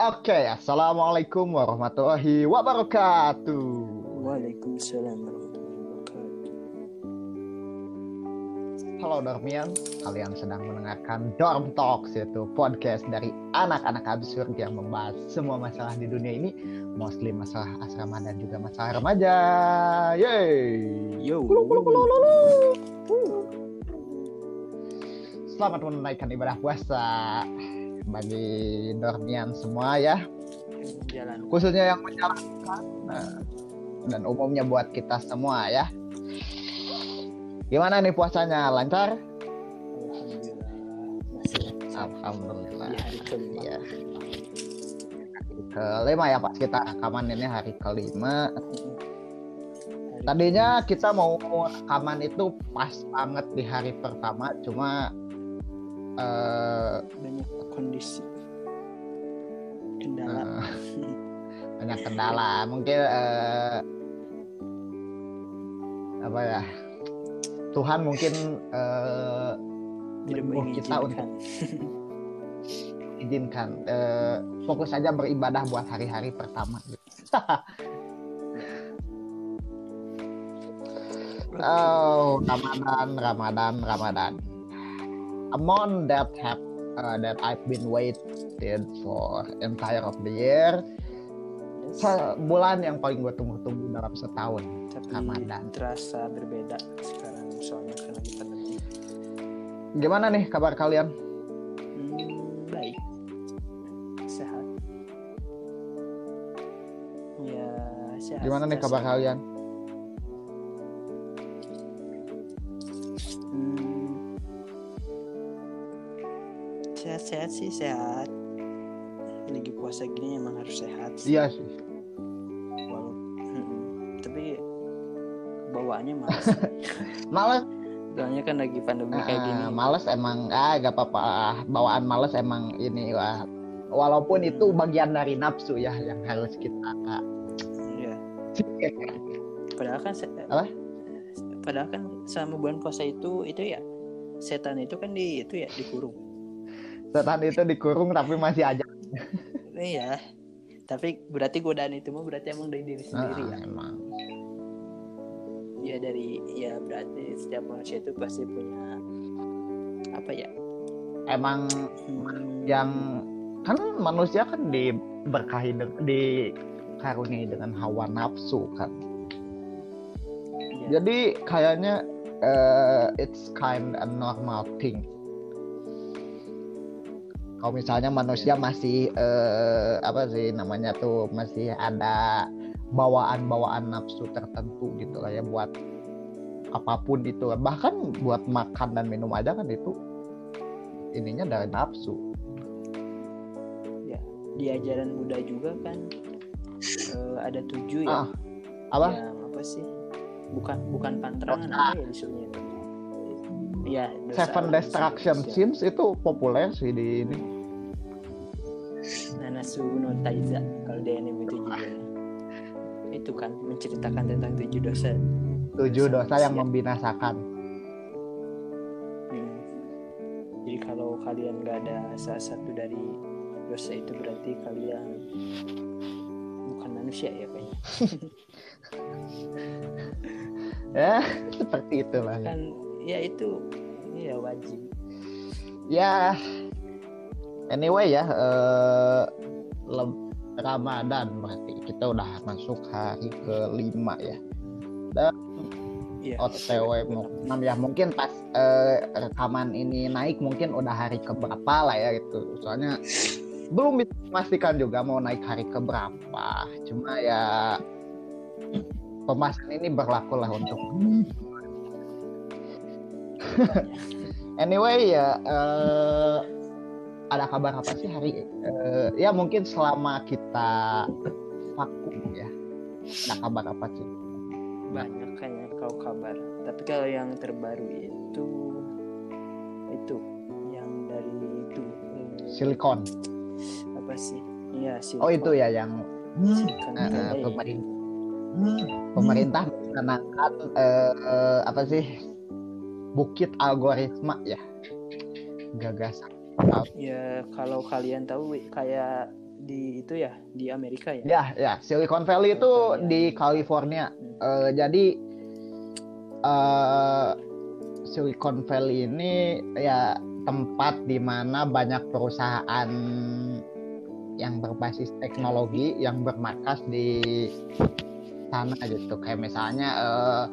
Oke, assalamualaikum warahmatullahi wabarakatuh. Waalaikumsalam warahmatullahi wabarakatuh. Halo Dormian, kalian sedang mendengarkan Dorm Talks yaitu podcast dari anak-anak absurd yang membahas semua masalah di dunia ini, mostly masalah asrama dan juga masalah remaja. Yeay. Yo. Kulu, kulu, kulu, kulu. Selamat menunaikan ibadah puasa bagi Dormian semua ya. Jalan. khususnya yang menjalankan nah, dan umumnya buat kita semua ya gimana nih puasanya lancar Alhamdulillah. Masih alhamdulillah di hari kelima. ya hari kelima ya pas kita rekaman ini hari kelima Hari tadinya kita mau rekaman itu pas banget di hari pertama cuma eh, banyak kondisi kendala. eh, banyak kendala mungkin eh, apa ya Tuhan mungkin Tidak menyuruh kita mengizinkan. izinkan eh, fokus saja beribadah buat hari-hari pertama gitu. oh Ramadan Ramadan Ramadan a month that have uh, that I've been waited for entire of the year Se- bulan yang paling gue tunggu-tunggu dalam setahun Tapi Ramadan. terasa berbeda sekarang soalnya karena di pandemi. gimana nih kabar kalian Hmm, baik. Sehat. Ya, sehat. gimana nih kabar kalian Sehat-sehat sih sehat. Lagi puasa gini emang harus sehat. sih. iya sih Walau, Mm-mm. tapi bawaannya malas. males Soalnya kan lagi pandemi kayak gini. Ah, males emang ah gak apa-apa ah, bawaan males emang ini wah walaupun itu bagian dari nafsu ya yang harus kita ah, Iya. Padahal kan se- Apa? Padahal kan selama bulan puasa itu itu ya setan itu kan di itu ya dikurung. Setan itu dikurung tapi masih aja Iya. Tapi berarti godaan itu mah berarti emang dari diri sendiri Ah, ya. emang Ya dari ya berarti setiap manusia itu pasti punya apa ya? emang Hmm, yang kan manusia kan diberkahi de- dikaruniai dengan hawa nafsu kan ya, jadi kayaknya eh, it's kind a normal thing kalau misalnya manusia masih eh, apa sih namanya tuh masih ada bawaan-bawaan nafsu tertentu gitu lah ya buat apa pun itu bahkan buat makan dan minum aja kan itu ininya dari nafsu di ajaran Buddha juga kan eh, ada tujuh ya. Ah, apa Yang apa sih? Bukan bukan pantrangan apa ya disuruhnya? Iya, dosa Seven Destruction. Sins itu populer sih di ini Nanasu no Taiza kalau di anime itu judulnya. Itu kan menceritakan tentang tujuh dosa. tujuh Dosa dosa yang membinasakan Hmm. Jadi kalau kalian nggak ada salah satu dari dosa itu berarti kalian bukan manusia ya kayaknya. ya seperti itulah ya. Kan ya itu. Ya wajib. ya anyway ya lem- Ramadan berarti kita udah masuk hari kelima ya. Iya. OTW mau enam ya? Mungkin pas eh, rekaman ini naik mungkin udah hari keberapa lah ya gitu. Soalnya belum bisa memastikan juga mau naik hari keberapa. Cuma ya pembahasan ini berlaku lah untuk anyway ya eh, ada kabar apa sih hari eh, ya mungkin selama kita vakum ya ada kabar apa sih? Banyak kayaknya kau kabar. Tapi kalau yang terbaru itu itu yang dari itu eh, silikon apa sih? Iya sih oh itu ya yang eh, eh, Valley. pemerintah pemerintah mencanangkan eh, eh, apa sih bukit algoritma ya gagasan ya kalau kalian tahu kayak di itu ya di Amerika ya Ya, ya, Silicon Valley itu California. di California. Hmm. Eh, jadi eh Silicon Valley ini ya tempat di mana banyak perusahaan yang berbasis teknologi yang bermarkas di sana gitu. Kayak misalnya eh,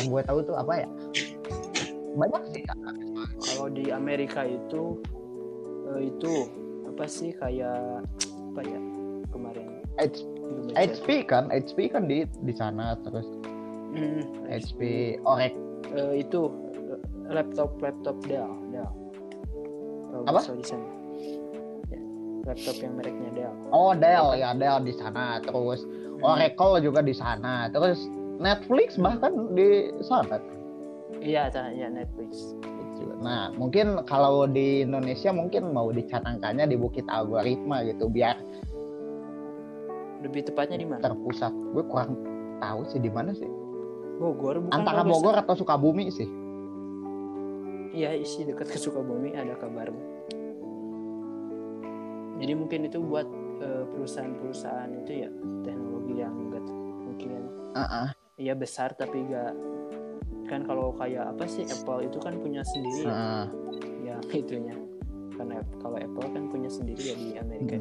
yang gue tahu tuh apa ya? Banyak sih. kalau di Amerika itu eh, itu apa sih kayak apa ya kemarin? H-. HP kan, HP kan di di sana terus Hmm, HP Oracle Eh, itu eh, laptop laptop Dell Dell. Kalau Apa? di sana. Ya, laptop yang mereknya Dell. Oh Dell. Ya Dell di sana. Terus Oracle juga di sana. Terus Netflix bahkan di sana iya tanya Netflix Gitu. Nah mungkin kalau di Indonesia mungkin mau dicanangkannya di Bukit Algoritma gitu biar lebih tepatnya di mana terpusat. Gue kurang tahu sih di mana sih. Bogor bukan Antara Bogor atau Sukabumi sih. Iya isi dekat ke Sukabumi ada kabar. Jadi mungkin itu buat eh, perusahaan-perusahaan itu ya teknologi yang enggak mungkin Ah, ah. iya besar tapi enggak kan kalau kayak apa sih Apple itu kan punya sendiri ya, Ah. ya itunya. Karena kalau Apple kan punya sendiri ya di Amerika.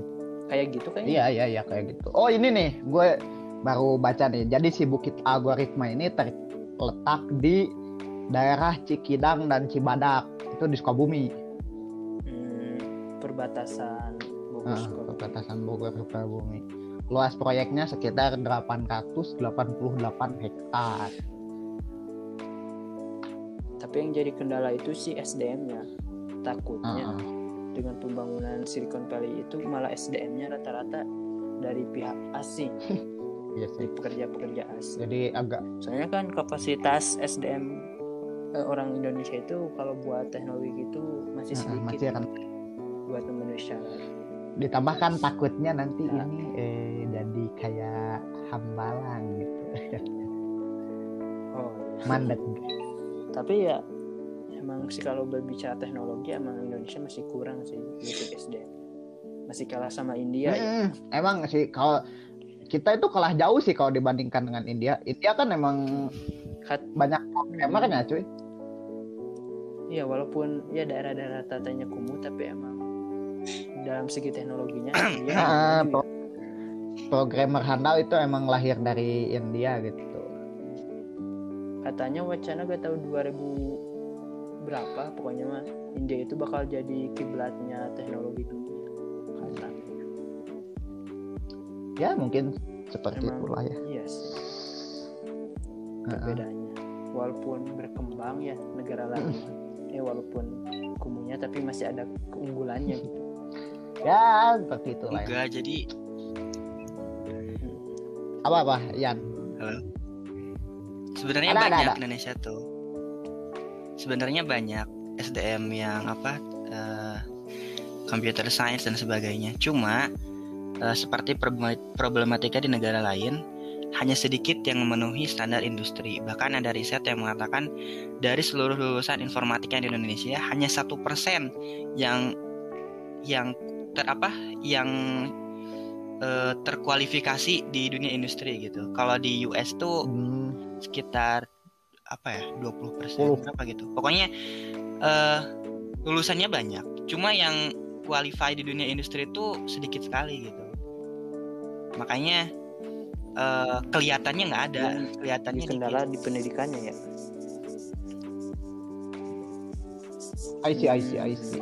Kayak gitu kayaknya. Iya iya iya kayak gitu. Oh ini nih gue baru baca nih. Jadi si Bukit Algoritma ini terletak di daerah Cikidang dan Cibadak itu di Sukabumi. Hmm, perbatasan Bogor Sukabumi. perbatasan Bogor Sukabumi. Luas proyeknya sekitar 888 hektar. Tapi yang jadi kendala itu sih SDM-nya. Takutnya Ah, ah. dengan pembangunan Silicon Valley itu malah SDM-nya rata-rata dari pihak asing, Iya sih. dari pekerja-pekerja asing. Jadi agak Soalnya kan kapasitas SDM eh, orang Indonesia itu kalau buat teknologi itu masih ah, sedikit masih akan buat memenuhi syarat. ditambahkan takutnya nanti Nah. ini eh, jadi kayak hambalang gitu. Oh, iya. Mandek. Tapi ya emang sih kalau berbicara teknologi emang Indonesia masih kurang sih untuk SDM. Masih kalah sama India ya. Mm, emang sih kalau kita itu kalah jauh sih kalau dibandingkan dengan India. India kan emang Kat- banyak programmernya cuy. Iya walaupun ya daerah-daerah tatanya kumuh tapi emang dalam segi teknologinya ya. pro- programmer handal itu emang lahir dari India gitu. Katanya wacana gak tahu 2000 berapa pokoknya mah India itu bakal jadi kiblatnya teknologi dunia katanya Ya mungkin seperti Emang. itulah ya. iya sih Heeh. bedanya walaupun berkembang ya negara lain ya walaupun kumuhnya tapi masih ada keunggulannya gitu Ya seperti itulah ya. Enggak, jadi Apa apa Yan? Sebenarnya Ada, ada, banyak ada. Indonesia tuh. Sebenarnya banyak SDM yang apa eh, computer science dan sebagainya. Cuma eh, seperti problema- problematika di negara lain hanya sedikit yang memenuhi standar industri. Bahkan ada riset yang mengatakan dari seluruh lulusan informatika di Indonesia hanya satu persen yang yang ter apa yang eh, terkualifikasi di dunia industri gitu. Kalau di US tuh Hmm, sekitar apa ya 20 persen Sepuluh. berapa gitu pokoknya eh lulusannya banyak cuma yang qualify di dunia industri itu sedikit sekali gitu makanya eh kelihatannya nggak ada Yang kelihatannya kendala dikit. di pendidikannya ya I see, I see, I see.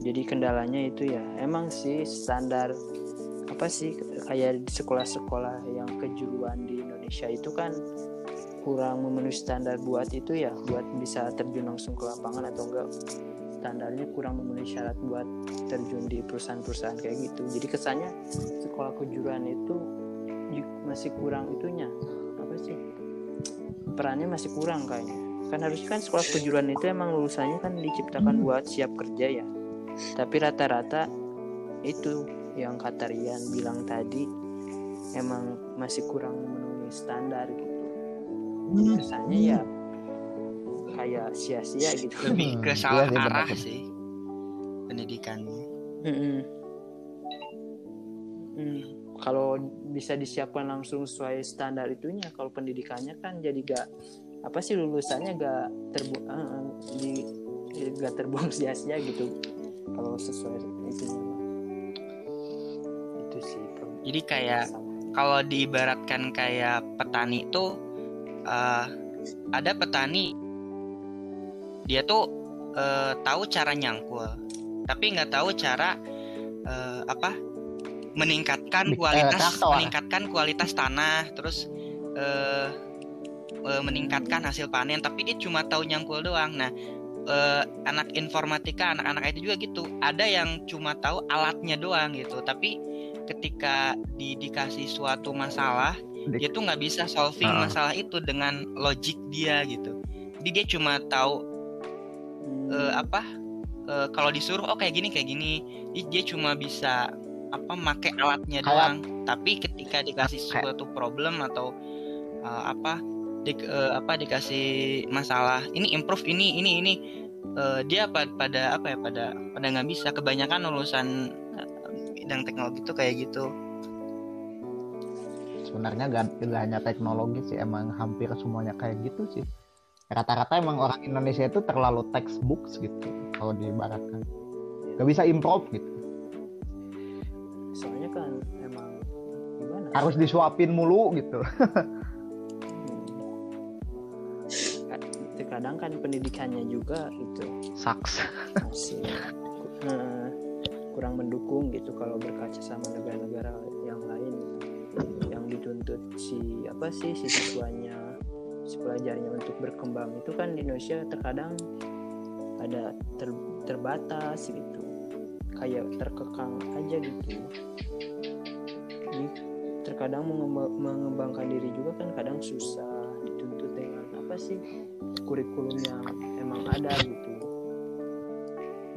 jadi kendalanya itu ya emang sih standar apa sih kayak di sekolah-sekolah yang kejuruan di Indonesia itu kan kurang memenuhi standar buat itu ya buat bisa terjun langsung ke lapangan atau enggak. Standarnya kurang memenuhi syarat buat terjun di perusahaan-perusahaan kayak gitu. Jadi kesannya sekolah kejuruan itu masih kurang itunya. Apa sih? Perannya masih kurang kayaknya. Kan harusnya kan sekolah kejuruan itu emang lulusannya kan diciptakan buat siap kerja ya. Tapi rata-rata itu yang kata Rian bilang tadi emang masih kurang memenuhi standar gitu. Kesannya ya kayak sia-sia gitu. Lebih ke Hmm, salah sih, arah benar. sih pendidikannya Mm-mm. Hmm, kalau bisa disiapkan langsung sesuai standar itunya kalau pendidikannya kan jadi gak apa sih lulusannya gak terbu uh, di gak terbuang sia-sia gitu. Kalau sesuai itu itu sih jadi kayak kalau diibaratkan kayak petani itu uh, ada petani dia tuh uh, tahu cara nyangkul tapi nggak tahu cara uh, apa meningkatkan kualitas uh, meningkatkan kualitas tanah terus uh, uh, meningkatkan hasil panen tapi dia cuma tahu nyangkul doang. Nah uh, anak informatika anak-anak itu juga gitu. Ada yang cuma tahu alatnya doang gitu tapi ketika di, dikasih suatu masalah dia tuh nggak bisa solving uh. masalah itu dengan logik dia gitu. Jadi dia cuma tahu uh, apa uh, kalau disuruh oh kayak gini kayak gini. Dia, dia cuma bisa apa make alatnya doang. Tapi ketika dikasih suatu problem atau uh, apa di, uh, apa dikasih masalah ini improve ini ini ini uh, dia pada, pada apa ya pada pada nggak bisa. Kebanyakan lulusan bidang teknologi itu kayak gitu. Sebenarnya gak, gak hanya teknologi sih emang hampir semuanya kayak gitu sih. Rata-rata emang orang Indonesia itu terlalu textbooks gitu kalau diibaratkan. Gak bisa improve gitu. Soalnya kan emang gimana harus disuapin mulu gitu. Kadang kan pendidikannya juga itu. Saks masih. Uh, kurang mendukung gitu kalau berkaca sama negara-negara yang lain. Yang dituntut si apa sih si siswanya si pelajarnya untuk berkembang. Itu kan di Indonesia terkadang ada ter, terbatas gitu. Kayak terkekang aja gitu. Jadi terkadang mengembangkan diri juga kan kadang susah. Dituntut dengan apa sih kurikulum yang emang ada gitu.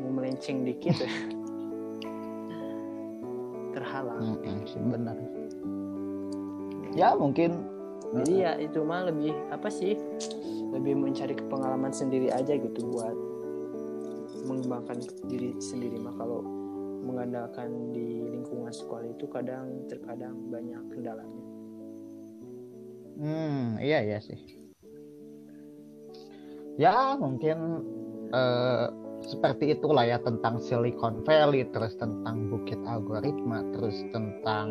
Mau melenceng dikit. ya terhalang mm sih. Benar. Ya mungkin. Jadi ya itu mah lebih apa sih lebih mencari pengalaman sendiri aja gitu buat mengembangkan diri sendiri mah. Kalau mengandalkan di lingkungan sekolah itu kadang terkadang banyak kendalanya. Hmm iya iya sih. Ya mungkin uh, seperti itulah ya tentang Silicon Valley terus tentang bukit algoritma terus tentang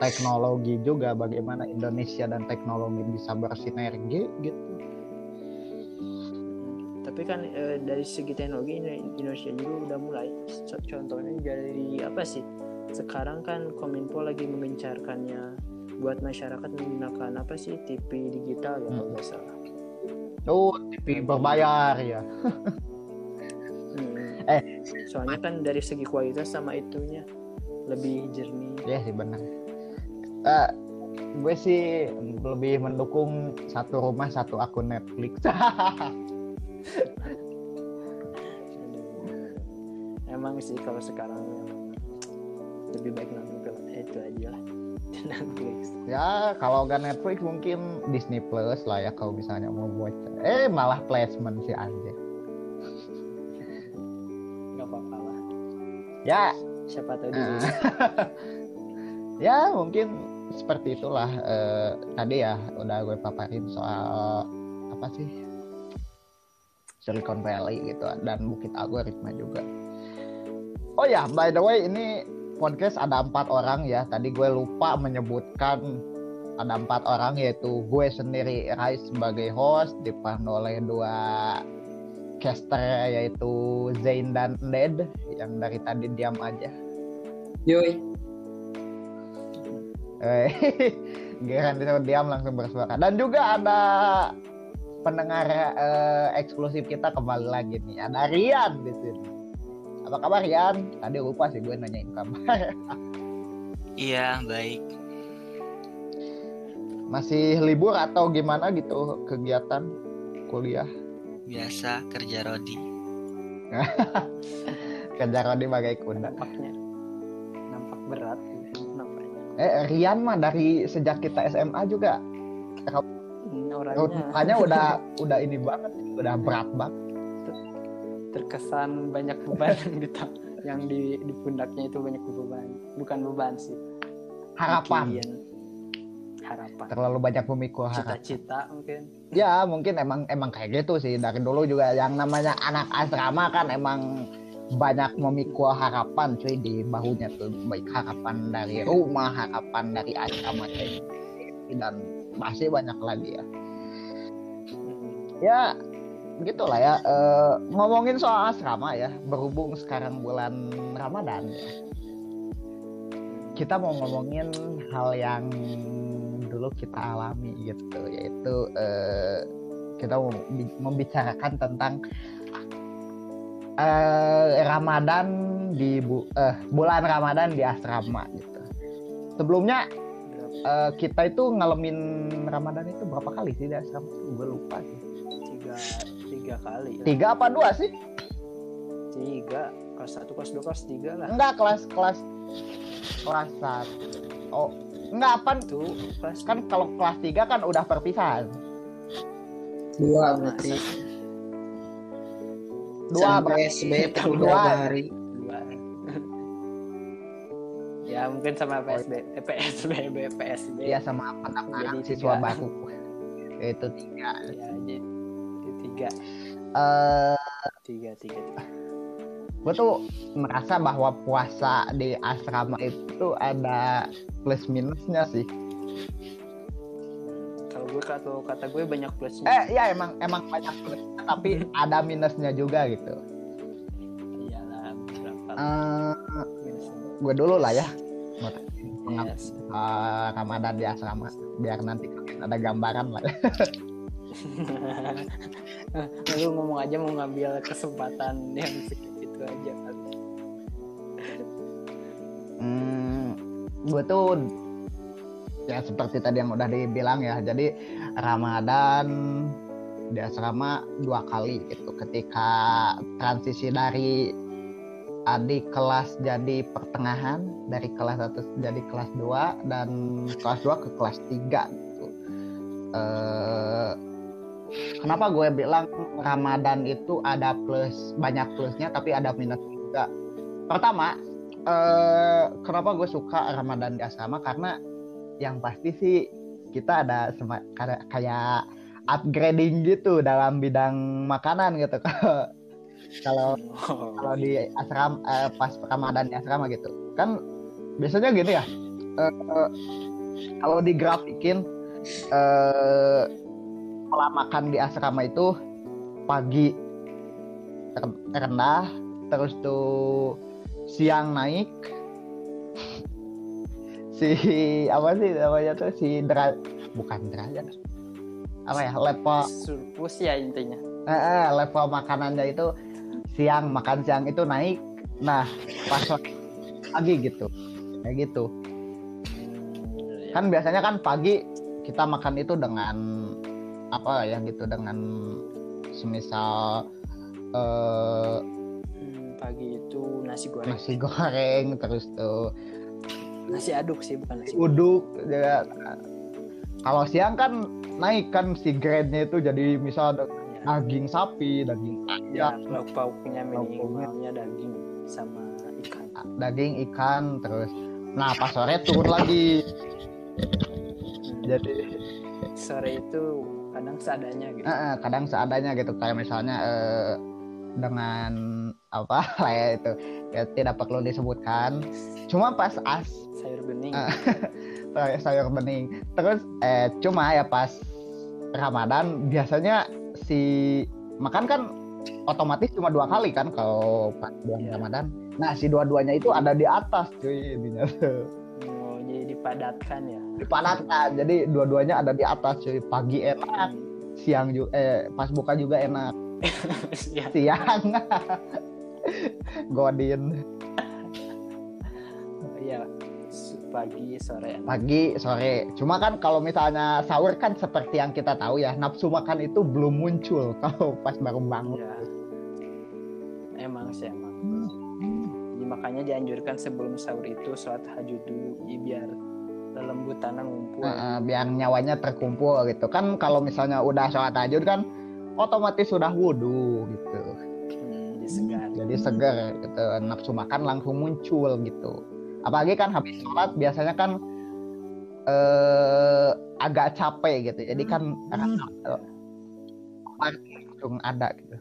teknologi juga bagaimana Indonesia dan teknologi bisa bersinergi gitu. Tapi kan e, dari segi teknologi Indonesia juga udah mulai. Contohnya dari apa sih? Sekarang kan Kominfo lagi mengencarkannya buat masyarakat menggunakan apa sih? TV digital ya hmm. kalau nggak salah. Oh, TV berbayar ya. hmm. Eh, soalnya kan dari segi kualitas sama itunya lebih jernih. Iya sih benar. Uh, gue sih lebih mendukung satu rumah satu akun Netflix. Emang sih kalau sekarang lebih baik nonton itu aja lah. Netflix. Ya kalau nggak Netflix mungkin Disney Plus lah ya kalau misalnya mau buat. Eh malah placement si anjir. Ya. Siapa tahu dulu. ya mungkin seperti itulah eh, tadi ya udah gue paparin soal apa sih Silicon Valley gitu dan Bukit Algoritma juga. Oh ya, by the way ini podcast ada empat orang ya. Tadi gue lupa menyebutkan ada empat orang yaitu gue sendiri Rai sebagai host dipandu oleh dua caster yaitu Zain dan Ned yang dari tadi diam aja. Yoi. Eh, Geran disuruh diam langsung bersuara. Dan juga ada pendengar eh, eksklusif kita kembali lagi nih. Ada Rian di sini. Apa kabar Rian? Tadi lupa sih gue nanyain kabar. iya, baik. Masih libur atau gimana gitu kegiatan kuliah? Biasa kerja rodi. kerja rodi bagai kuda. Nampaknya. Nampak berat nampaknya. Eh Rian mah dari sejak kita SMA juga. Orangnya. udah udah ini banget, udah berat banget. Terkesan banyak beban yang di yang di, di pundaknya itu banyak beban. Bukan beban sih. Harapan harapan. Terlalu banyak memikul harapan. Cita-cita mungkin. Ya mungkin emang emang kayak gitu sih. Dari dulu juga yang namanya anak asrama kan emang banyak memikul harapan cuy di bahunya tuh. Baik harapan dari rumah harapan dari asrama dan masih banyak lagi ya. Ya gitulah ya. Eh, ngomongin soal asrama ya berhubung sekarang bulan Ramadan ya. Kita mau ngomongin hal yang dulu kita alami gitu yaitu eh, kita membicarakan tentang eh, Ramadan di bu- eh, bulan Ramadan di asrama gitu. Sebelumnya eh, kita itu ngalamin Ramadan itu berapa kali sih di asrama? Gue lupa sih. Tiga tiga kali lah. tiga apa dua sih? Tiga kelas satu kelas dua kelas tiga lah. Enggak kelas kelas kelas satu. Oh enggak apa tuh kan kalau kelas tiga kan udah perpisahan. Dua berarti. Dua sampai berarti. Dua. hari? Dua. Ya mungkin sama PSB eh, PSBB PSB ya sama pendaftaran Jadi siswa tiga. baru. Itu tiga. Ya jadi tiga. Eh tiga tiga, tiga. Gue tuh merasa bahwa puasa di asrama itu ada plus minusnya sih. Kalau gue kata kata gue banyak plusnya. Eh ya emang emang banyak plusnya tapi ada minusnya juga gitu. Iyalah berapa? Eh gue dulu lah ya. Yes. Eh, Ramadan di asrama biar nanti ada gambaran lah. Lu ngomong aja mau ngambil kesempatan yang segitu aja kali Hmm, gue tuh ya seperti tadi yang udah dibilang ya. Jadi Ramadan di asrama dua kali gitu. Ketika transisi dari adik kelas jadi pertengahan dari kelas satu jadi kelas 2 dan kelas 2 ke kelas 3 gitu. Eh, kenapa gue bilang Ramadan itu ada plus banyak plusnya tapi ada minus juga. Pertama, eh kenapa gue suka Ramadan di asrama karena yang pasti sih kita ada sema- kayak upgrading gitu dalam bidang makanan gitu. Kalau kalau di asrama eh, pas Ramadan di asrama gitu. Kan biasanya gini ya eh, eh, kalau digrafikin eh pola makan di asrama itu pagi rendah terus tuh siang naik. Si apa sih namanya tuh? Si derajat bukan derajat. Apa ya? Level surplus ya intinya. Eh, eh, level makanannya itu siang makan siang itu naik. Nah pas pagi gitu. Kayak gitu. Hmm, ya. kan biasanya kan pagi kita makan itu dengan apa ya gitu dengan semisal Hmm, pagi itu nasi goreng. nasi goreng terus tuh nasi aduk sih bukan nasi uduk ya. kalau siang kan naik kan si grade-nya itu jadi misal ya, daging sapi daging ya ayam lauk pauknya Lauk minimalnya daging sama ikan. Daging ikan terus nah pas sore turun lagi. Hmm, jadi sore itu kadang seadanya gitu. Eh, kadang seadanya gitu. Kayak misalnya eh, dengan apa lah ya itu. Ya tidak perlu disebutkan. Cuma pas as sayur bening. Ah. sayur, bening. Terus eh cuma ya pas Ramadan biasanya si makan kan otomatis cuma dua kali kan kalau pas bulan Iya. Ramadan. Nah si dua-duanya itu ada di atas cuy tuh. jadi dipadatkan ya. Dipadatkan. Jadi dua-duanya ada di atas cuy. Pagi enak siang juga eh pas buka juga enak. Ya siang. Godin. Iya. S- pagi sore enak. pagi sore. Cuma kan kalau misalnya sahur kan seperti yang kita tahu ya nafsu makan itu belum muncul kalau pas baru bangun. Ya emang sih emang. Jadi makanya dianjurkan sebelum sahur itu sholat tahajud dulu ya, biar lembutannya ngumpul eh, biar nyawanya terkumpul gitu. Kan kalau misalnya udah sholat tahajud kan otomatis sudah wudhu gitu. Hmm, disegar jadi seger gitu. Nafsu makan langsung muncul gitu. Apalagi kan habis sholat biasanya kan eh agak capek gitu. Jadi kan eh, langsung ada gitu.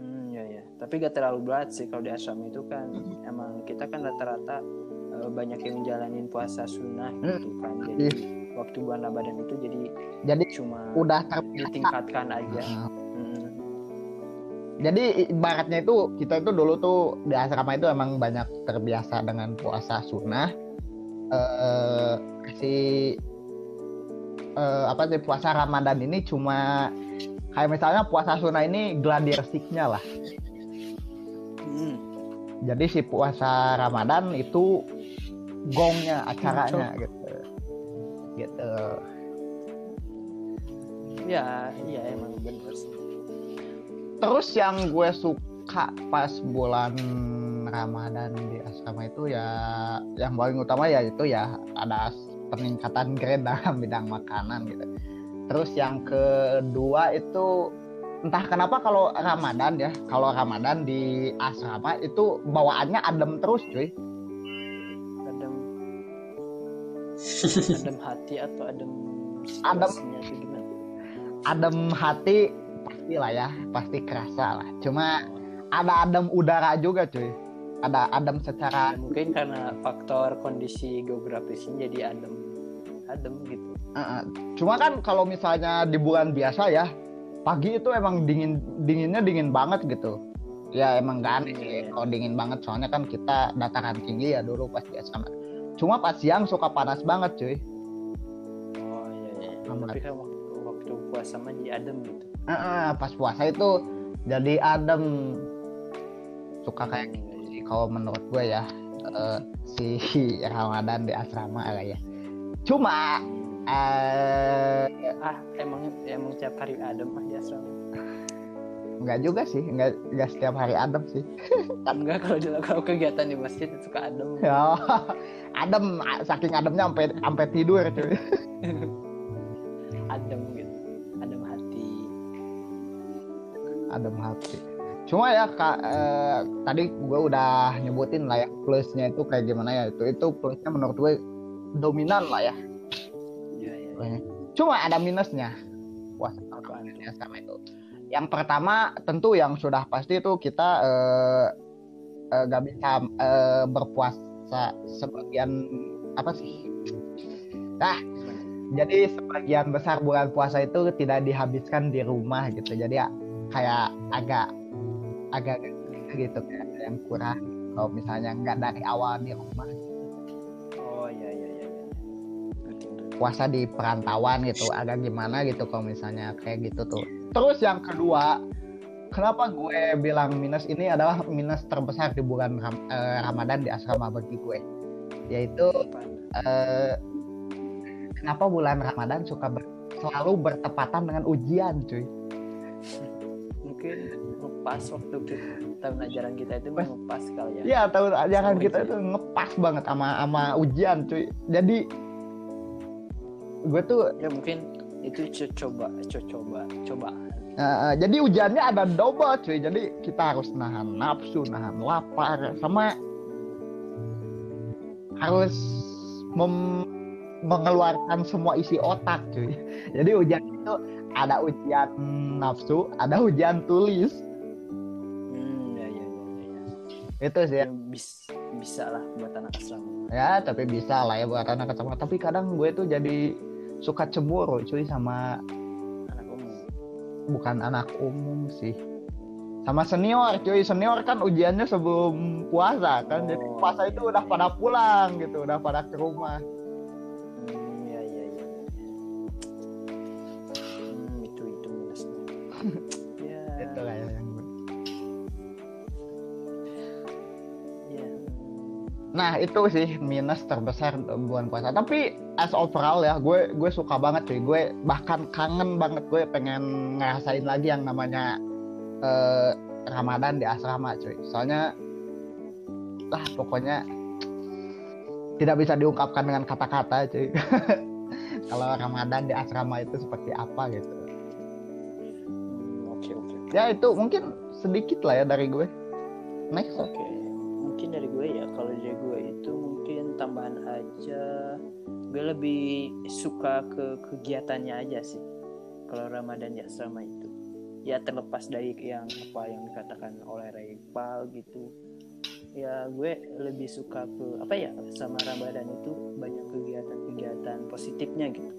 Hmm, ya ya. Tapi gak terlalu berat sih kalau di asrama itu kan. Emang kita kan rata-rata eh, banyak yang menjalanin puasa sunnah gitu kan. Jadi waktu bulan Ramadan itu jadi jadi cuma udah terbiasa ditingkatkan aja. Nah, Hmm. jadi ibaratnya itu kita itu dulu tuh di asrama itu emang banyak terbiasa dengan puasa sunnah eh si eh, apa sih puasa Ramadan ini cuma kayak misalnya puasa sunnah ini gladi resik-nya lah Hmm. jadi si puasa Ramadan itu gongnya acaranya gitu. Gitu. Ya, iya emang bener sih. terus yang gue suka pas bulan Ramadan di asrama itu ya yang paling utama ya itu ya ada peningkatan grade dalam bidang makanan gitu. Terus yang kedua itu entah kenapa kalau Ramadan ya kalau Ramadan di asrama itu bawaannya adem terus cuy adem hati atau adem Adem. situasinya itu gimana? adem hati pasti lah ya pasti kerasa lah. Cuma ada adem udara juga cuy. Ada adem secara Ya, mungkin karena faktor kondisi geografisnya jadi adem adem gitu. Uh, cuma kan kalau misalnya di bulan biasa ya pagi itu emang dingin dinginnya dingin banget gitu. Ya emang gak aneh sih kalau dingin banget. Soalnya kan kita dataran tinggi ya dulu pas di asrama cuma pas siang suka panas banget cuy Oh iya iya. Aman. Tapi kan waktu, waktu puasa mah jadi adem gitu. Uh, uh, pas puasa itu jadi adem suka kayak gitu sih kalau menurut gue ya eh, si Ramadan di asrama lah ya cuma eh Ah emang emang tiap hari adem ah di asrama. nggak juga sih nggak nggak setiap hari adem sih Enggak kalau kalau kegiatan di masjid suka adem. Ya, adem, saking ademnya sampai sampai tidur cuy. adem gitu. Adem hati. Adem hati. Cuma ya kak, eh, tadi gue udah nyebutin lah ya plusnya itu kayak gimana ya itu itu plusnya menurut gue dominan lah ya. Iya iya. Cuma ada minusnya tuh? ya sama itu. Yang pertama tentu yang sudah pasti itu kita eh, eh, gak bisa eh, berpuasa sebagian apa sih? Nah, jadi sebagian besar bulan puasa itu tidak dihabiskan di rumah gitu. Jadi ya kayak agak agak gitu kayak yang kurang kalau misalnya nggak dari awal di rumah Oh iya iya iya. iya. Puasa di perantauan gitu agak gimana gitu kalau misalnya kayak gitu tuh terus yang kedua kenapa gue bilang minus ini adalah minus terbesar di bulan Ram- eh, Ramadan di asrama bagi gue? Yaitu eh, kenapa bulan Ramadan suka ber- selalu bertepatan dengan ujian cuy? Mungkin ngepas waktu kita, tahun ajaran kita itu ngepas kali ya. Iya tahun ajaran Sama kita itu ngepas banget sama sama ujian cuy. Jadi gue tuh Ya mungkin itu co- coba co- coba eh, jadi ujiannya ada double cuy jadi kita harus nahan nafsu nahan lapar sama harus mem- mengeluarkan semua isi otak cuy jadi ujian itu ada ujian nafsu ada ujian tulis Hmm, ya ya ya ya. ya. itu sih Yang bis- bisa lah buat anak asrama. ya tapi bisa lah ya buat anak sama tapi kadang gue tuh jadi suka cemburu cuy sama. Bukan anak umum sih. Sama senior cuy. Senior kan ujiannya sebelum puasa kan. Jadi Oh, puasa itu udah pada pulang gitu udah pada ke rumah nah itu sih minus terbesar bulan puasa. Tapi as overall ya gue gue suka banget cuy gue bahkan kangen banget gue pengen ngerasain lagi yang namanya eh, Ramadan di asrama cuy. Soalnya lah pokoknya tidak bisa diungkapkan dengan kata-kata cuy. Kalau Ramadan di asrama itu seperti apa gitu. Hmm, Oke oke. ya itu mungkin sedikit lah ya dari gue. Next. Oke, mungkin dari gue ya kalau dari gue itu mungkin tambahan aja gue lebih suka ke kegiatannya aja sih kalau Ramadan ya selama itu. Ya terlepas dari yang apa yang dikatakan oleh Reipal gitu. Ya gue lebih suka ke apa ya sama Ramadan itu banyak kegiatan-kegiatan positifnya gitu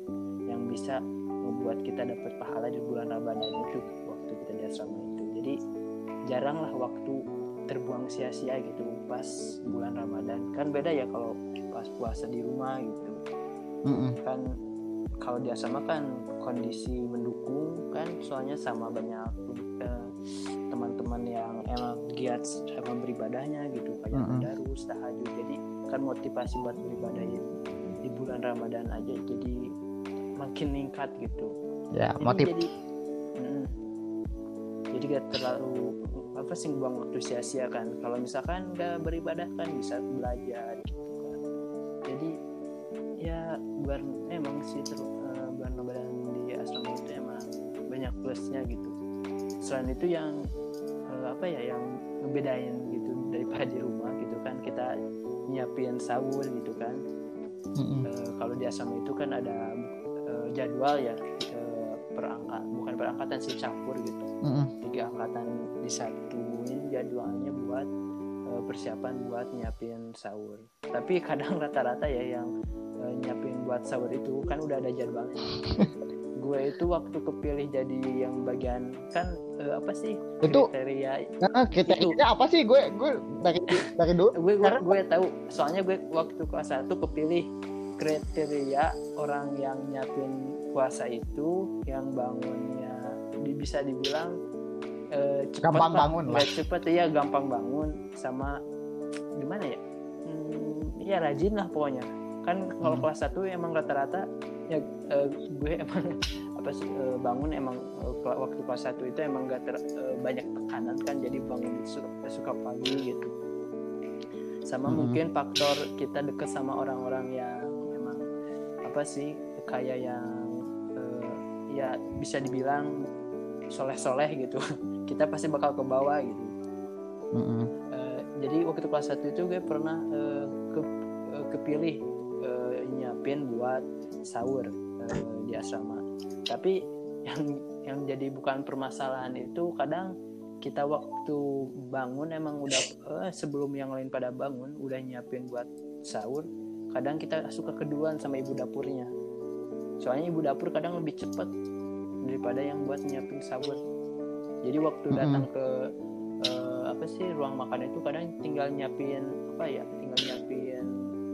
yang bisa membuat kita dapat pahala di bulan Ramadan itu waktu kita di asrama itu. Jadi jaranglah waktu terbuang sia-sia gitu pas bulan Ramadan. Kan beda ya kalau pas puasa di rumah gitu. Mm-mm. kan kalau di asrama kan kondisi mendukung kan soalnya sama banyak eh, teman-teman yang emang giat sama beribadahnya gitu kayak Mm-mm. tadarus tahajud. Jadi kan motivasi buat beribadah ya di bulan Ramadan aja jadi makin meningkat gitu. Ya Jadi motif jadi mm, jadi gak terlalu apa sih buang waktu sia-sia kan? Kalau misalkan gak beribadah kan bisa belajar gitu kan. Jadi ya bulan emang sih ter, eh, bulan Ramadan di asrama itu emang banyak plusnya gitu. Selain itu yang eh, apa ya yang ngebedain gitu daripada di rumah gitu kan kita nyiapin sahur gitu kan. Mm-mm. Eh, kalau di asrama itu kan ada eh, jadwal ya eh, perangkat bukan perangkatan sih campur gitu. Mm-mm. Tiga angkatan disatuin jadwalnya buat eh, persiapan buat nyiapin sahur. Tapi kadang rata-rata ya yang eh, nyiapin buat sahur itu kan udah ada jadwalnya. Gue itu waktu kepilih jadi yang bagian kan eh, apa sih Itu- kriteria Nah, kriterianya apa sih? Gue gue dari dari dulu gue gue, gue tahu. Soalnya gue waktu kelas 1 kepilih kriteria orang yang nyiapin puasa itu yang bangunnya di- bisa dibilang eh, cepat Gampang lah. bangun lah. Nggak cepet ya gampang bangun sama gimana ya hmm, ya rajin lah pokoknya kan kalau Hmm. kelas 1 emang rata-rata ya eh, gue emang apa sih eh, bangun emang kela- waktu kelas 1 itu emang gak ter, eh, banyak tekanan kan jadi bangun su- suka pagi gitu sama Hmm. mungkin faktor kita deket sama orang-orang yang emang apa sih kayak yang eh, ya bisa dibilang soleh-soleh gitu. Kita pasti bakal ke bawah gitu. Mm-mm. Eh, jadi waktu kelas 1 itu gue pernah eh, ke, eh, kepilih eh, nyiapin buat sahur eh, di asrama. Tapi yang yang jadi bukan permasalahan itu kadang kita waktu bangun emang udah eh, sebelum yang lain pada bangun udah nyiapin buat sahur kadang kita suka keduan sama ibu dapurnya. Soalnya ibu dapur kadang lebih cepet daripada yang buat nyiapin sahur jadi waktu datang ke eh, apa sih ruang makan itu kadang tinggal nyiapin apa ya tinggal nyiapin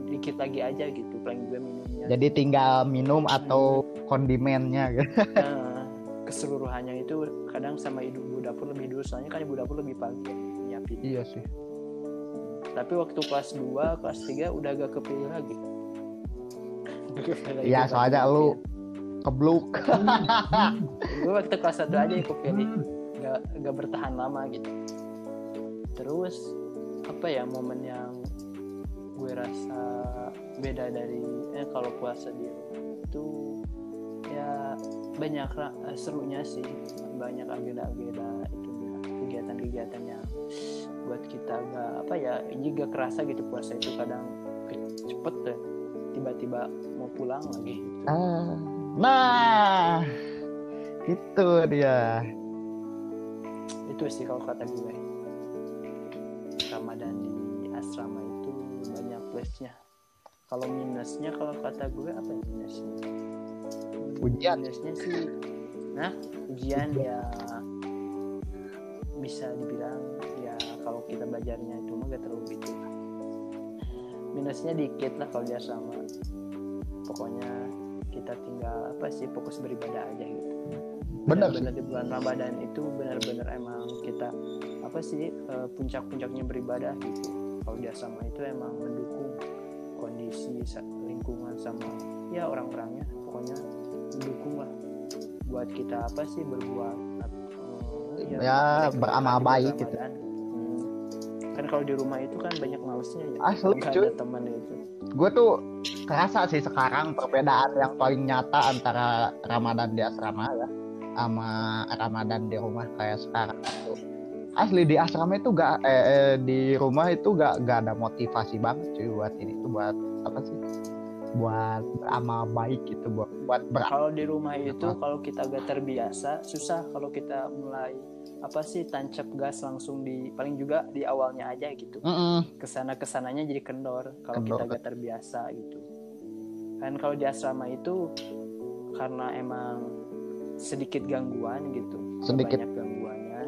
dikit lagi aja gitu paling gue minumnya. Jadi tinggal minum atau kondimennya gitu. Nah, keseluruhannya itu kadang sama ibu dapur lebih dulu soalnya kan ibu dapur lebih pagi nyiapin. Iya sih. Tapi waktu kelas 2 kelas 3 udah gak kepilih lagi. Iya, soalnya lu kebluk gue waktu kelas 1 aja yang kepilih gak, gak bertahan lama gitu. Terus apa ya momen yang gue rasa beda dari eh kalau puasa di rumah itu ya banyak eh, serunya sih. Banyak agenda-agenda itunya kegiatan-kegiatan yang buat kita gak apa ya juga kerasa gitu puasa itu kadang cepet deh tiba-tiba mau pulang lagi gitu. Ah, nah itu dia. Itu sih kalau kata gue. Ramadan di asrama itu banyak plusnya. Kalau minusnya kalau kata gue apa ya minusnya? Ujian. minusnya sih nah ujian ya bisa dibilang ya kalau kita belajarnya itu mah gak terlalu gitu minusnya dikit lah kalau di asrama. Pokoknya kita tinggal apa sih fokus beribadah aja gitu bener benar di bulan Ramadan itu benar-benar emang kita apa sih eh, puncak-puncaknya beribadah gitu kalau di asrama itu emang mendukung kondisi lingkungan sama ya orang-orangnya pokoknya mendukung lah buat kita apa sih berbuat eh, Ya, baik beramal baik gitu. Hmm. kan kalau di rumah itu kan banyak malesnya ya Asli, cuy. teman itu gue tuh kerasa sih sekarang perbedaan yang paling nyata antara Ramadan di asrama ya sama Ramadan di rumah kayak sekarang tuh asli di asrama itu gak eh, eh, di rumah itu gak gak ada motivasi banget cuy buat ini tuh buat apa sih? Buat beramal baik gitu buat buat ber kalau di rumah itu Apa? kalau kita gak terbiasa susah kalau kita mulai apa sih tancap gas langsung di paling juga di awalnya aja gitu. Mm-mm. ke sana ke sananya jadi kendor kalau kita gak terbiasa gitu kan kalau di asrama itu karena emang sedikit gangguan gitu Sedikit. banyak gangguannya.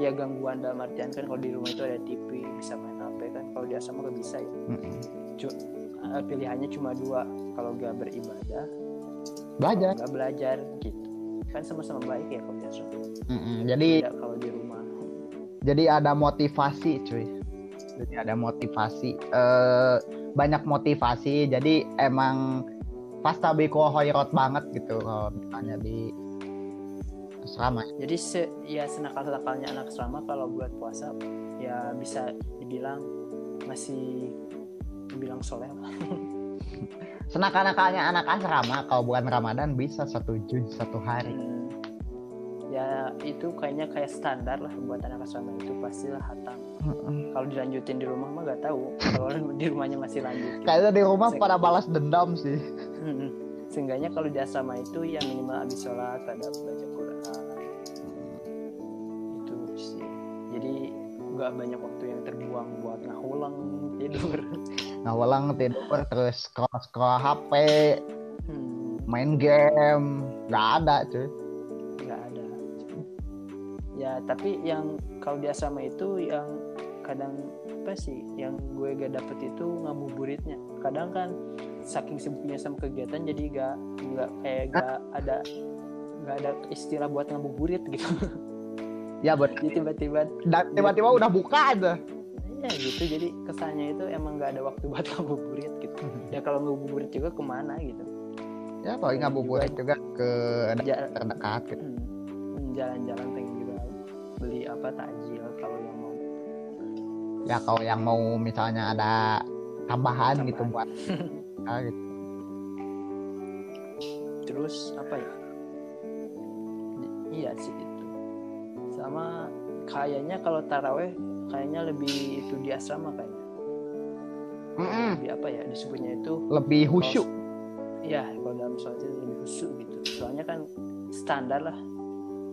Ya gangguan dalam artian kan kalau di rumah itu ada TV bisa main HP kan. Kalau di asrama gak bisa ya. Mm-mm. Eh, pilihannya cuma dua kalau gak beribadah. Belajar. Nggak belajar gitu. Kan sama-sama baik ya kalau di asrama. Mm-mm. jadi tidak kalau di rumah. Jadi ada motivasi cuy. Jadi ada motivasi. Eh banyak motivasi jadi emang pas tabiko hoirot banget gitu kalau misalnya di asrama. Jadi se ya senakal-nakalnya anak asrama kalau buat puasa ya bisa dibilang masih dibilang soleh lah. Senakan-nakalnya anak asrama kalau bukan ramadan bisa satu juz satu hari. Hmm, ya itu kayaknya kayak standar lah buat anak asrama itu pastilah hatam Mm-mm. kalau dilanjutin di rumah mah gak tahu. Kalau di rumahnya masih lanjut. Gitu. kayaknya di rumah Se- pada balas dendam sih. Hmm, seenggaknya kalau di asrama itu ya minimal habis sholat ada baca Quran. Itu sih. Jadi nggak banyak waktu yang terbuang buat ngahulang tidur. Nah ulang tidur terus scroll scroll hp Hmm, main game. Nggak ada cuy ya tapi yang kalau di asrama itu yang kadang apa sih yang gue gak dapet itu ngabuburitnya. Kadang kan saking sibuknya sama kegiatan jadi gak nggak kayak gak ada nggak ada istilah buat ngabuburit gitu. Ya buat jadi tiba-tiba tiba-tiba udah buka aja. Ya gitu. Jadi kesannya itu emang nggak ada waktu buat ngabuburit gitu. Ya kalau ngabuburit juga ke mana gitu. Ya paling ngabuburit juga ke Ja- terdekat gitu. hmm, jalan-jalan pengen juga beli apa takjil kalau yang mau ya kalau yang mau misalnya ada tambahan, Tambahan. gitu buat ah, gitu. terus apa ya iya sih itu sama kayaknya kalau taraweh kayaknya lebih itu di asrama kayaknya Mm-mm. lebih apa ya disebutnya itu lebih khusyuk ya kalau dalam sholat itu lebih khusyuk gitu soalnya kan standar lah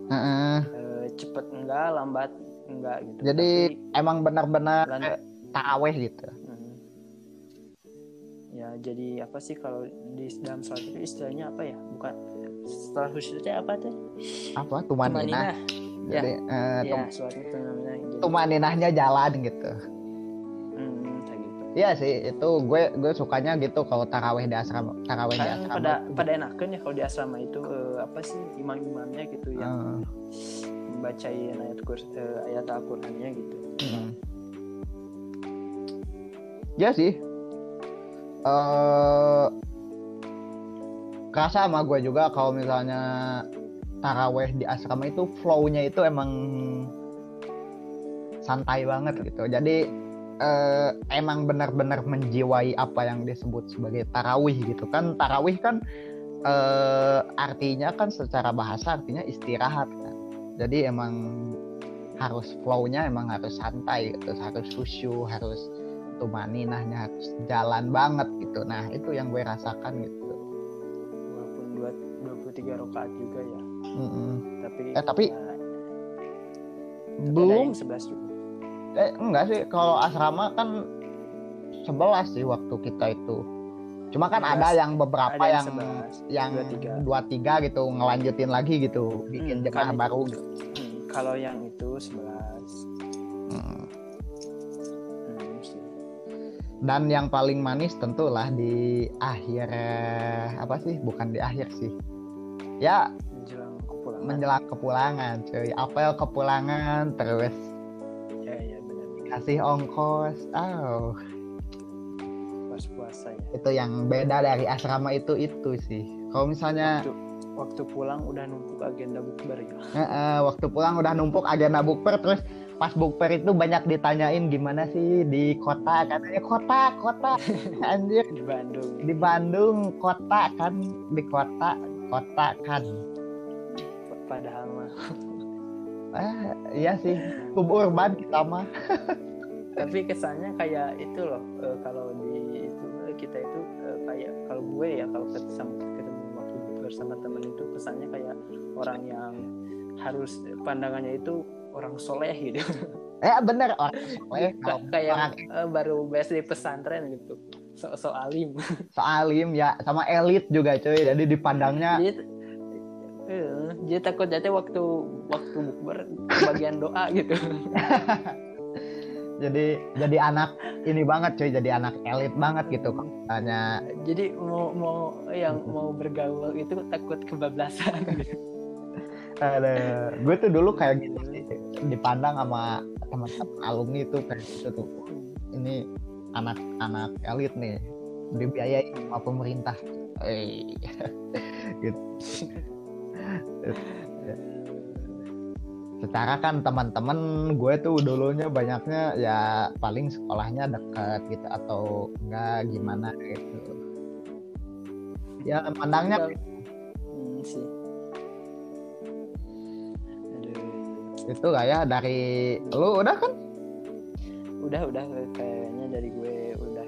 Heeh. eh, cepet enggak lambat enggak gitu. Jadi, Tapi, emang benar-benar taraweh gitu. Hmm. ya jadi apa sih kalau di dalam sholat itu istilahnya apa ya? Bukan setelah khusyuknya apa tuh? Apa? Tumaninah Tumaninah. jadi eh, ya tum- sholat itu namanya jadi tumaninahnya jalan gitu. Hmm, kayak gitu. Iya sih itu gue gue sukanya gitu kalau taraweh di asrama taraweh di kan asrama pada tuh. pada enakan ya kalau di asrama itu eh, apa sih imam-imamnya gitu yang membacain ayat Qur- eh, ayat Al-Qur'annya gitu. Mm. ya sih. Eh kerasa sama gue juga kalau misalnya taraweh di asrama itu flow-nya itu emang santai banget gitu. Jadi eh, emang benar-benar menjiwai apa yang disebut sebagai tarawih gitu. Kan tarawih kan eh, artinya kan secara bahasa artinya istirahat jadi emang harus flow-nya emang harus santai gitu harus khusyuk harus tumaninahnya harus jalan banget gitu. Nah itu yang gue rasakan gitu. Walaupun dua 23 rakaat juga ya. Mm-mm. tapi Eh, tapi- ya, belum ada yang 11 juga. Eh enggak sih. Kalau asrama kan 11 sih waktu kita itu cuma kan 11. ada yang beberapa ada yang yang 11 yang 23. dua tiga gitu ngelanjutin lagi gitu bikin Hmm, jemaah itu. baru gitu. Hmm, kalau yang itu 11 Mm. hmm, sih. dan yang paling manis tentulah di akhir apa sih bukan di akhir sih ya menjelang kepulangan menjelang kepulangan cuy apel kepulangan terus ya ya benar kasih ongkos oh itu yang beda dari asrama itu itu sih. Kalau misalnya waktu, waktu pulang udah numpuk agenda bukber ya. Eh, eh, waktu pulang udah numpuk agenda bukber terus pas bukber itu banyak ditanyain gimana sih di kota katanya kota kota. Anjir. Di Bandung. Di Bandung kota kan di kota kota kan. Padahal mah. Ah iya sih suburban kita mah. Tapi kesannya kayak itu loh eh, kalau di kalau gue ya kalau ketemu waktu bersama temen itu kesannya kayak orang yang harus pandangannya itu orang soleh gitu. Eh bener orang soleh kalau kayak orang eh, baru beres di pesantren gitu. So, so alim. Soalim ya sama elit juga cuy. Jadi dipandangnya jadi eh, jadi takut jatuh waktu waktu bukber bagian doa gitu jadi jadi anak ini banget cuy jadi anak elit banget gitu katanya jadi mau mau yang mau bergaul itu takut kebablasan. Gitu. ada gue tuh dulu kayak gitu sih dipandang sama teman-teman alumni tuh kayak gitu tuh. Ini anak-anak elit nih dibiayai sama pemerintah. Gitu secara kan teman-teman gue tuh dulunya banyaknya ya paling sekolahnya dekat gitu atau enggak gimana gitu. Ya pandangnya Hmm, sih. Aduh. itu lah ya dari lu udah kan? Udah udah. Kayaknya dari gue udah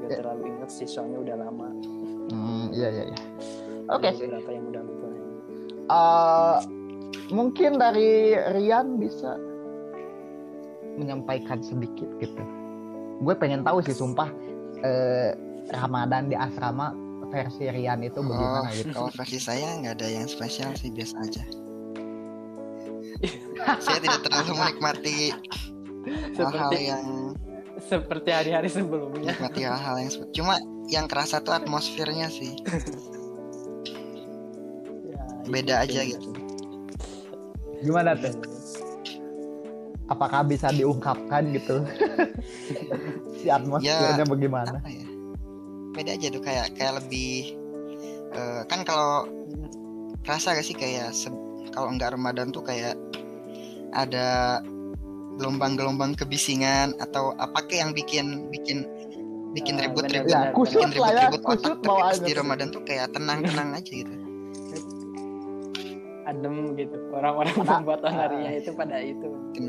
gak Ya. terlalu inget sih soalnya udah lama. Hmm, iya iya iya. Oke. Ada sih beberapa yang udah Eh, mungkin dari Rian bisa menyampaikan sedikit gitu. Gue pengen tahu sih sumpah eh, Ramadan di asrama versi Rian itu bagaimana Oh, gitu. kalau versi saya nggak ada yang spesial sih biasa aja. saya tidak terlalu menikmati hal-hal seperti yang seperti hari-hari sebelumnya menikmati hal-hal yang cuma yang kerasa tuh atmosfernya sih Ya, beda itu aja sih. gitu. Gimana tuh? Apakah bisa diungkapkan gitu? si atmosfernya bagaimana? apa ya beda aja tuh kayak kayak lebih eh, kan kalau kerasa gak sih kayak se- kalau nggak Ramadan tuh kayak ada gelombang-gelombang kebisingan atau apa kayak yang bikin bikin bikin Ah, ribut-ribut Ya, kusut bikin ya, ribut-ribut kusut otak bawaannya di. Ramadan tuh kayak tenang-tenang aja gitu adem gitu orang-orang Pada- pembuatan harinya itu pada itu Mungkin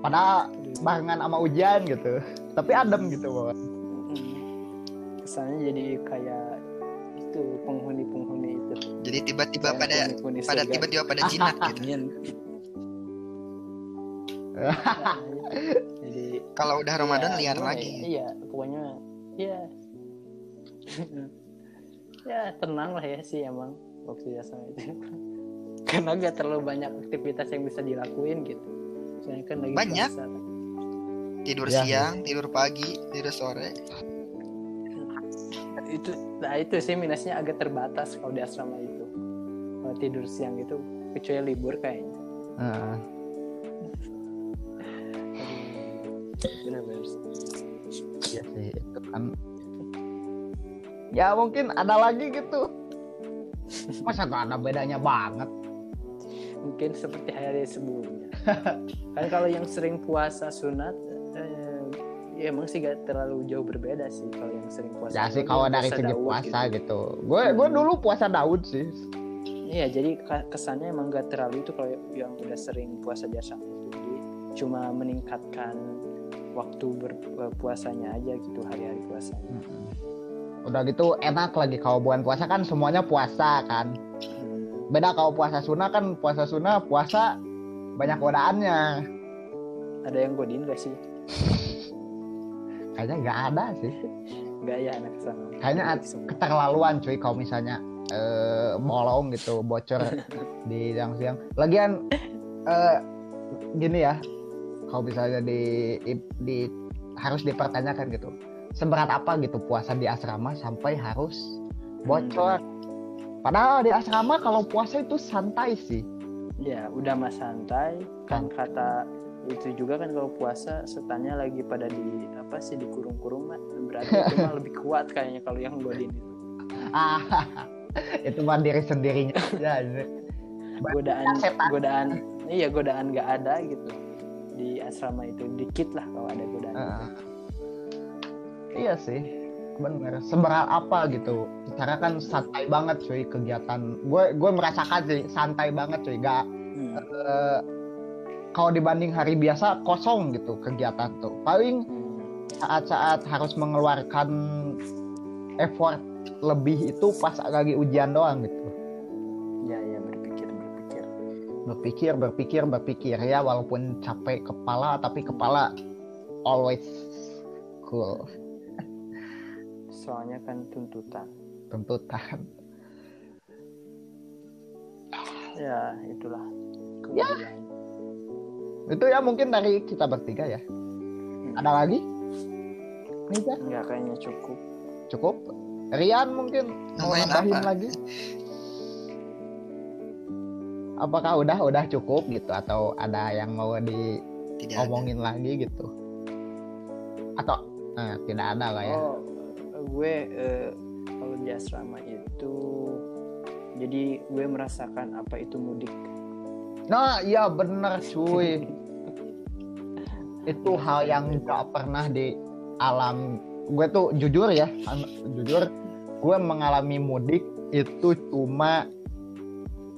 Padahal barengan sama hujan gitu. Tapi adem gitu bawah. Hmm. kesannya jadi kayak itu penghuni-penghuni itu jadi tiba-tiba Kayak pada penghuni pada surga. tiba-tiba pada jinak gitu Amin. jadi kalau udah Ramadan ya, liar lagi ya? iya pokoknya iya ya tenang lah ya sih emang waktu sama itu karena gak terlalu banyak aktivitas yang bisa dilakuin gitu soalnya kan lagi Banyak. puasa. tidur Ya. siang tidur pagi tidur sore itu nah itu sih minusnya agak terbatas kalau di asrama itu kalau tidur siang itu kecuali libur kayaknya benar-benar iya sih itu kan. Ya mungkin ada lagi gitu. Masa gak ada bedanya banget? Mungkin seperti hari sebelumnya kan kalau yang sering puasa sunat eh, ya emang sih gak terlalu jauh berbeda sih kalau yang sering puasa Ya sih kalau dari segi puasa gitu. gitu. Gue gue dulu puasa Daud sih. iya jadi kesannya emang gak terlalu itu kalau yang udah sering puasa di asrama itu jadi cuma meningkatkan waktu berpuasanya aja gitu hari-hari puasanya Mm-mm. Udah gitu enak lagi kalau bulan puasa kan semuanya puasa kan. Hmm. Beda kalau puasa sunnah kan puasa sunnah puasa banyak godaannya. ada yang godin gak sih Kayaknya nggak ada sih. Gak ya anak sama Kayaknya keterlaluan cuy kalau misalnya eh, bolong gitu bocor di siang-siang. Lagian eh, gini ya, kalau misalnya di, di, di- harus dipertanyakan gitu, seberat apa gitu puasa di asrama sampai harus bocor. Padahal di asrama kalau puasa itu santai sih. ya udah mas santai kan kata itu juga kan kalau puasa setannya lagi pada di apa sih dikurung-kurung mah berarti itu mah lebih kuat kayaknya kalau yang godin itu Ah, itu mah diri sendirinya aja. godaan setan. godaan iya godaan nggak ada gitu di asrama itu dikit lah kalau ada godaan Heeh. iya sih bener. Seberat apa gitu. Cara kan santai banget cuy kegiatan. Gue gue merasakan sih santai banget cuy. Gak Hmm. eh, kalau dibanding hari biasa kosong gitu kegiatan tuh. Paling saat-saat harus mengeluarkan effort lebih itu pas lagi ujian doang gitu. Ya ya berpikir berpikir. Berpikir berpikir berpikir. Ya walaupun capek kepala tapi kepala always cool soalnya kan tuntutan. Tuntutan. Ya itulah. Ya. kemudian itu ya mungkin dari kita bertiga ya. Ada lagi? Nisa nggak kayaknya cukup. Cukup. Rian mungkin mau Nambahin apa? lagi? Apakah udah udah cukup gitu? Atau ada yang mau tidak ada. diomongin lagi gitu? Atau eh, tidak ada lah ya. Oh gue eh, kalau di asrama itu jadi gue merasakan apa itu mudik Nah, iya bener cuy. itu hal yang gak pernah di alam gue tuh jujur ya, jujur gue mengalami mudik itu cuma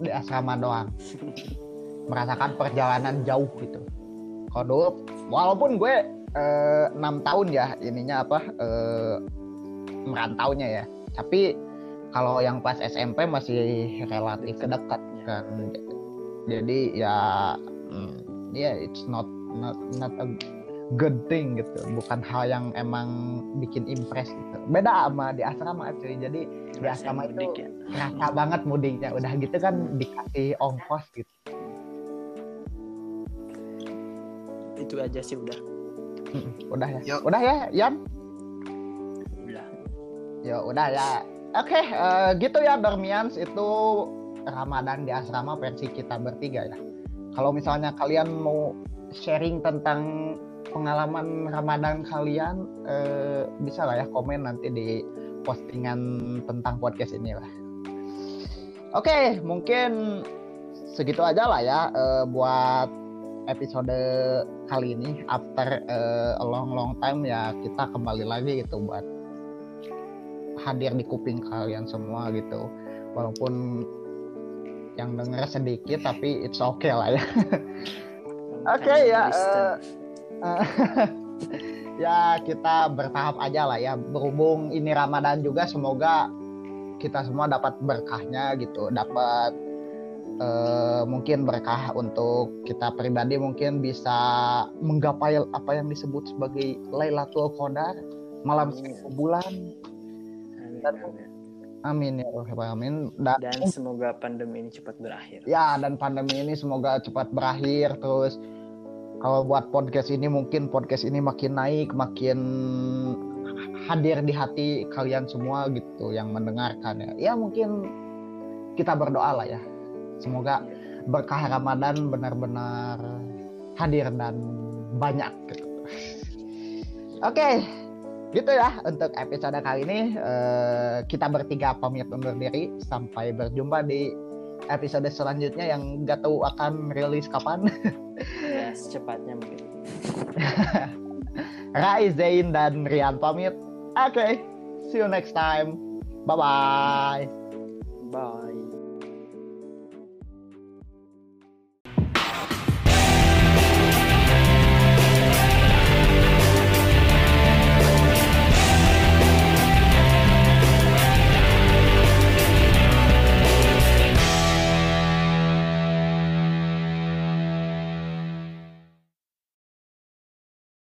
di asrama doang. Merasakan perjalanan jauh gitu. Kalau dulu, walaupun gue eh, enam tahun ya ininya apa eh, merantaunya ya, tapi kalau yang pas SMP masih relatif dekat kan. Jadi ya mm, ya it's not not not a good thing gitu. Bukan hal yang emang bikin impress gitu. Beda sama di asrama cuy. Jadi di asrama mudik itu ya. kerasa banget mudiknya. Udah gitu kan dikasih ongkos gitu. Itu aja sih udah. Udah ya? Yuk. udah ya Yan? udah ya udah ya. Oke eh, gitu ya Dormians itu Ramadan di asrama versi kita bertiga ya. Kalau misalnya kalian mau sharing tentang pengalaman Ramadan kalian eh, bisa lah ya komen nanti di postingan tentang podcast ini lah. Oke mungkin segitu aja lah ya eh, buat episode kali ini. After eh, a long long time ya kita kembali lagi gitu buat hadir di kuping kalian semua gitu. Walaupun yang denger sedikit tapi it's okay lah ya. Oke, ya, Kristen. ya kita bertahap aja lah ya. Berhubung ini Ramadan juga semoga kita semua dapat berkahnya gitu. Dapat eh, mungkin berkah untuk kita pribadi. Mungkin bisa menggapai apa yang disebut sebagai Lailatul Qadar malam seribu bulan dan- amin. ya Allah amin. Dan, dan semoga pandemi ini cepat berakhir. Ya dan pandemi ini semoga cepat berakhir. Terus kalau buat podcast ini mungkin podcast ini makin naik makin hadir di hati kalian semua gitu yang mendengarkan ya. Ya mungkin kita berdoa lah ya. Semoga berkah Ramadan benar-benar hadir dan banyak gitu. oke gitu ya untuk episode kali ini eh, kita bertiga pamit undur diri. Sampai berjumpa di episode selanjutnya yang gak tahu akan rilis kapan. Ya secepatnya mungkin Rai Zain dan Rian pamit. Oke see you next time. Bye bye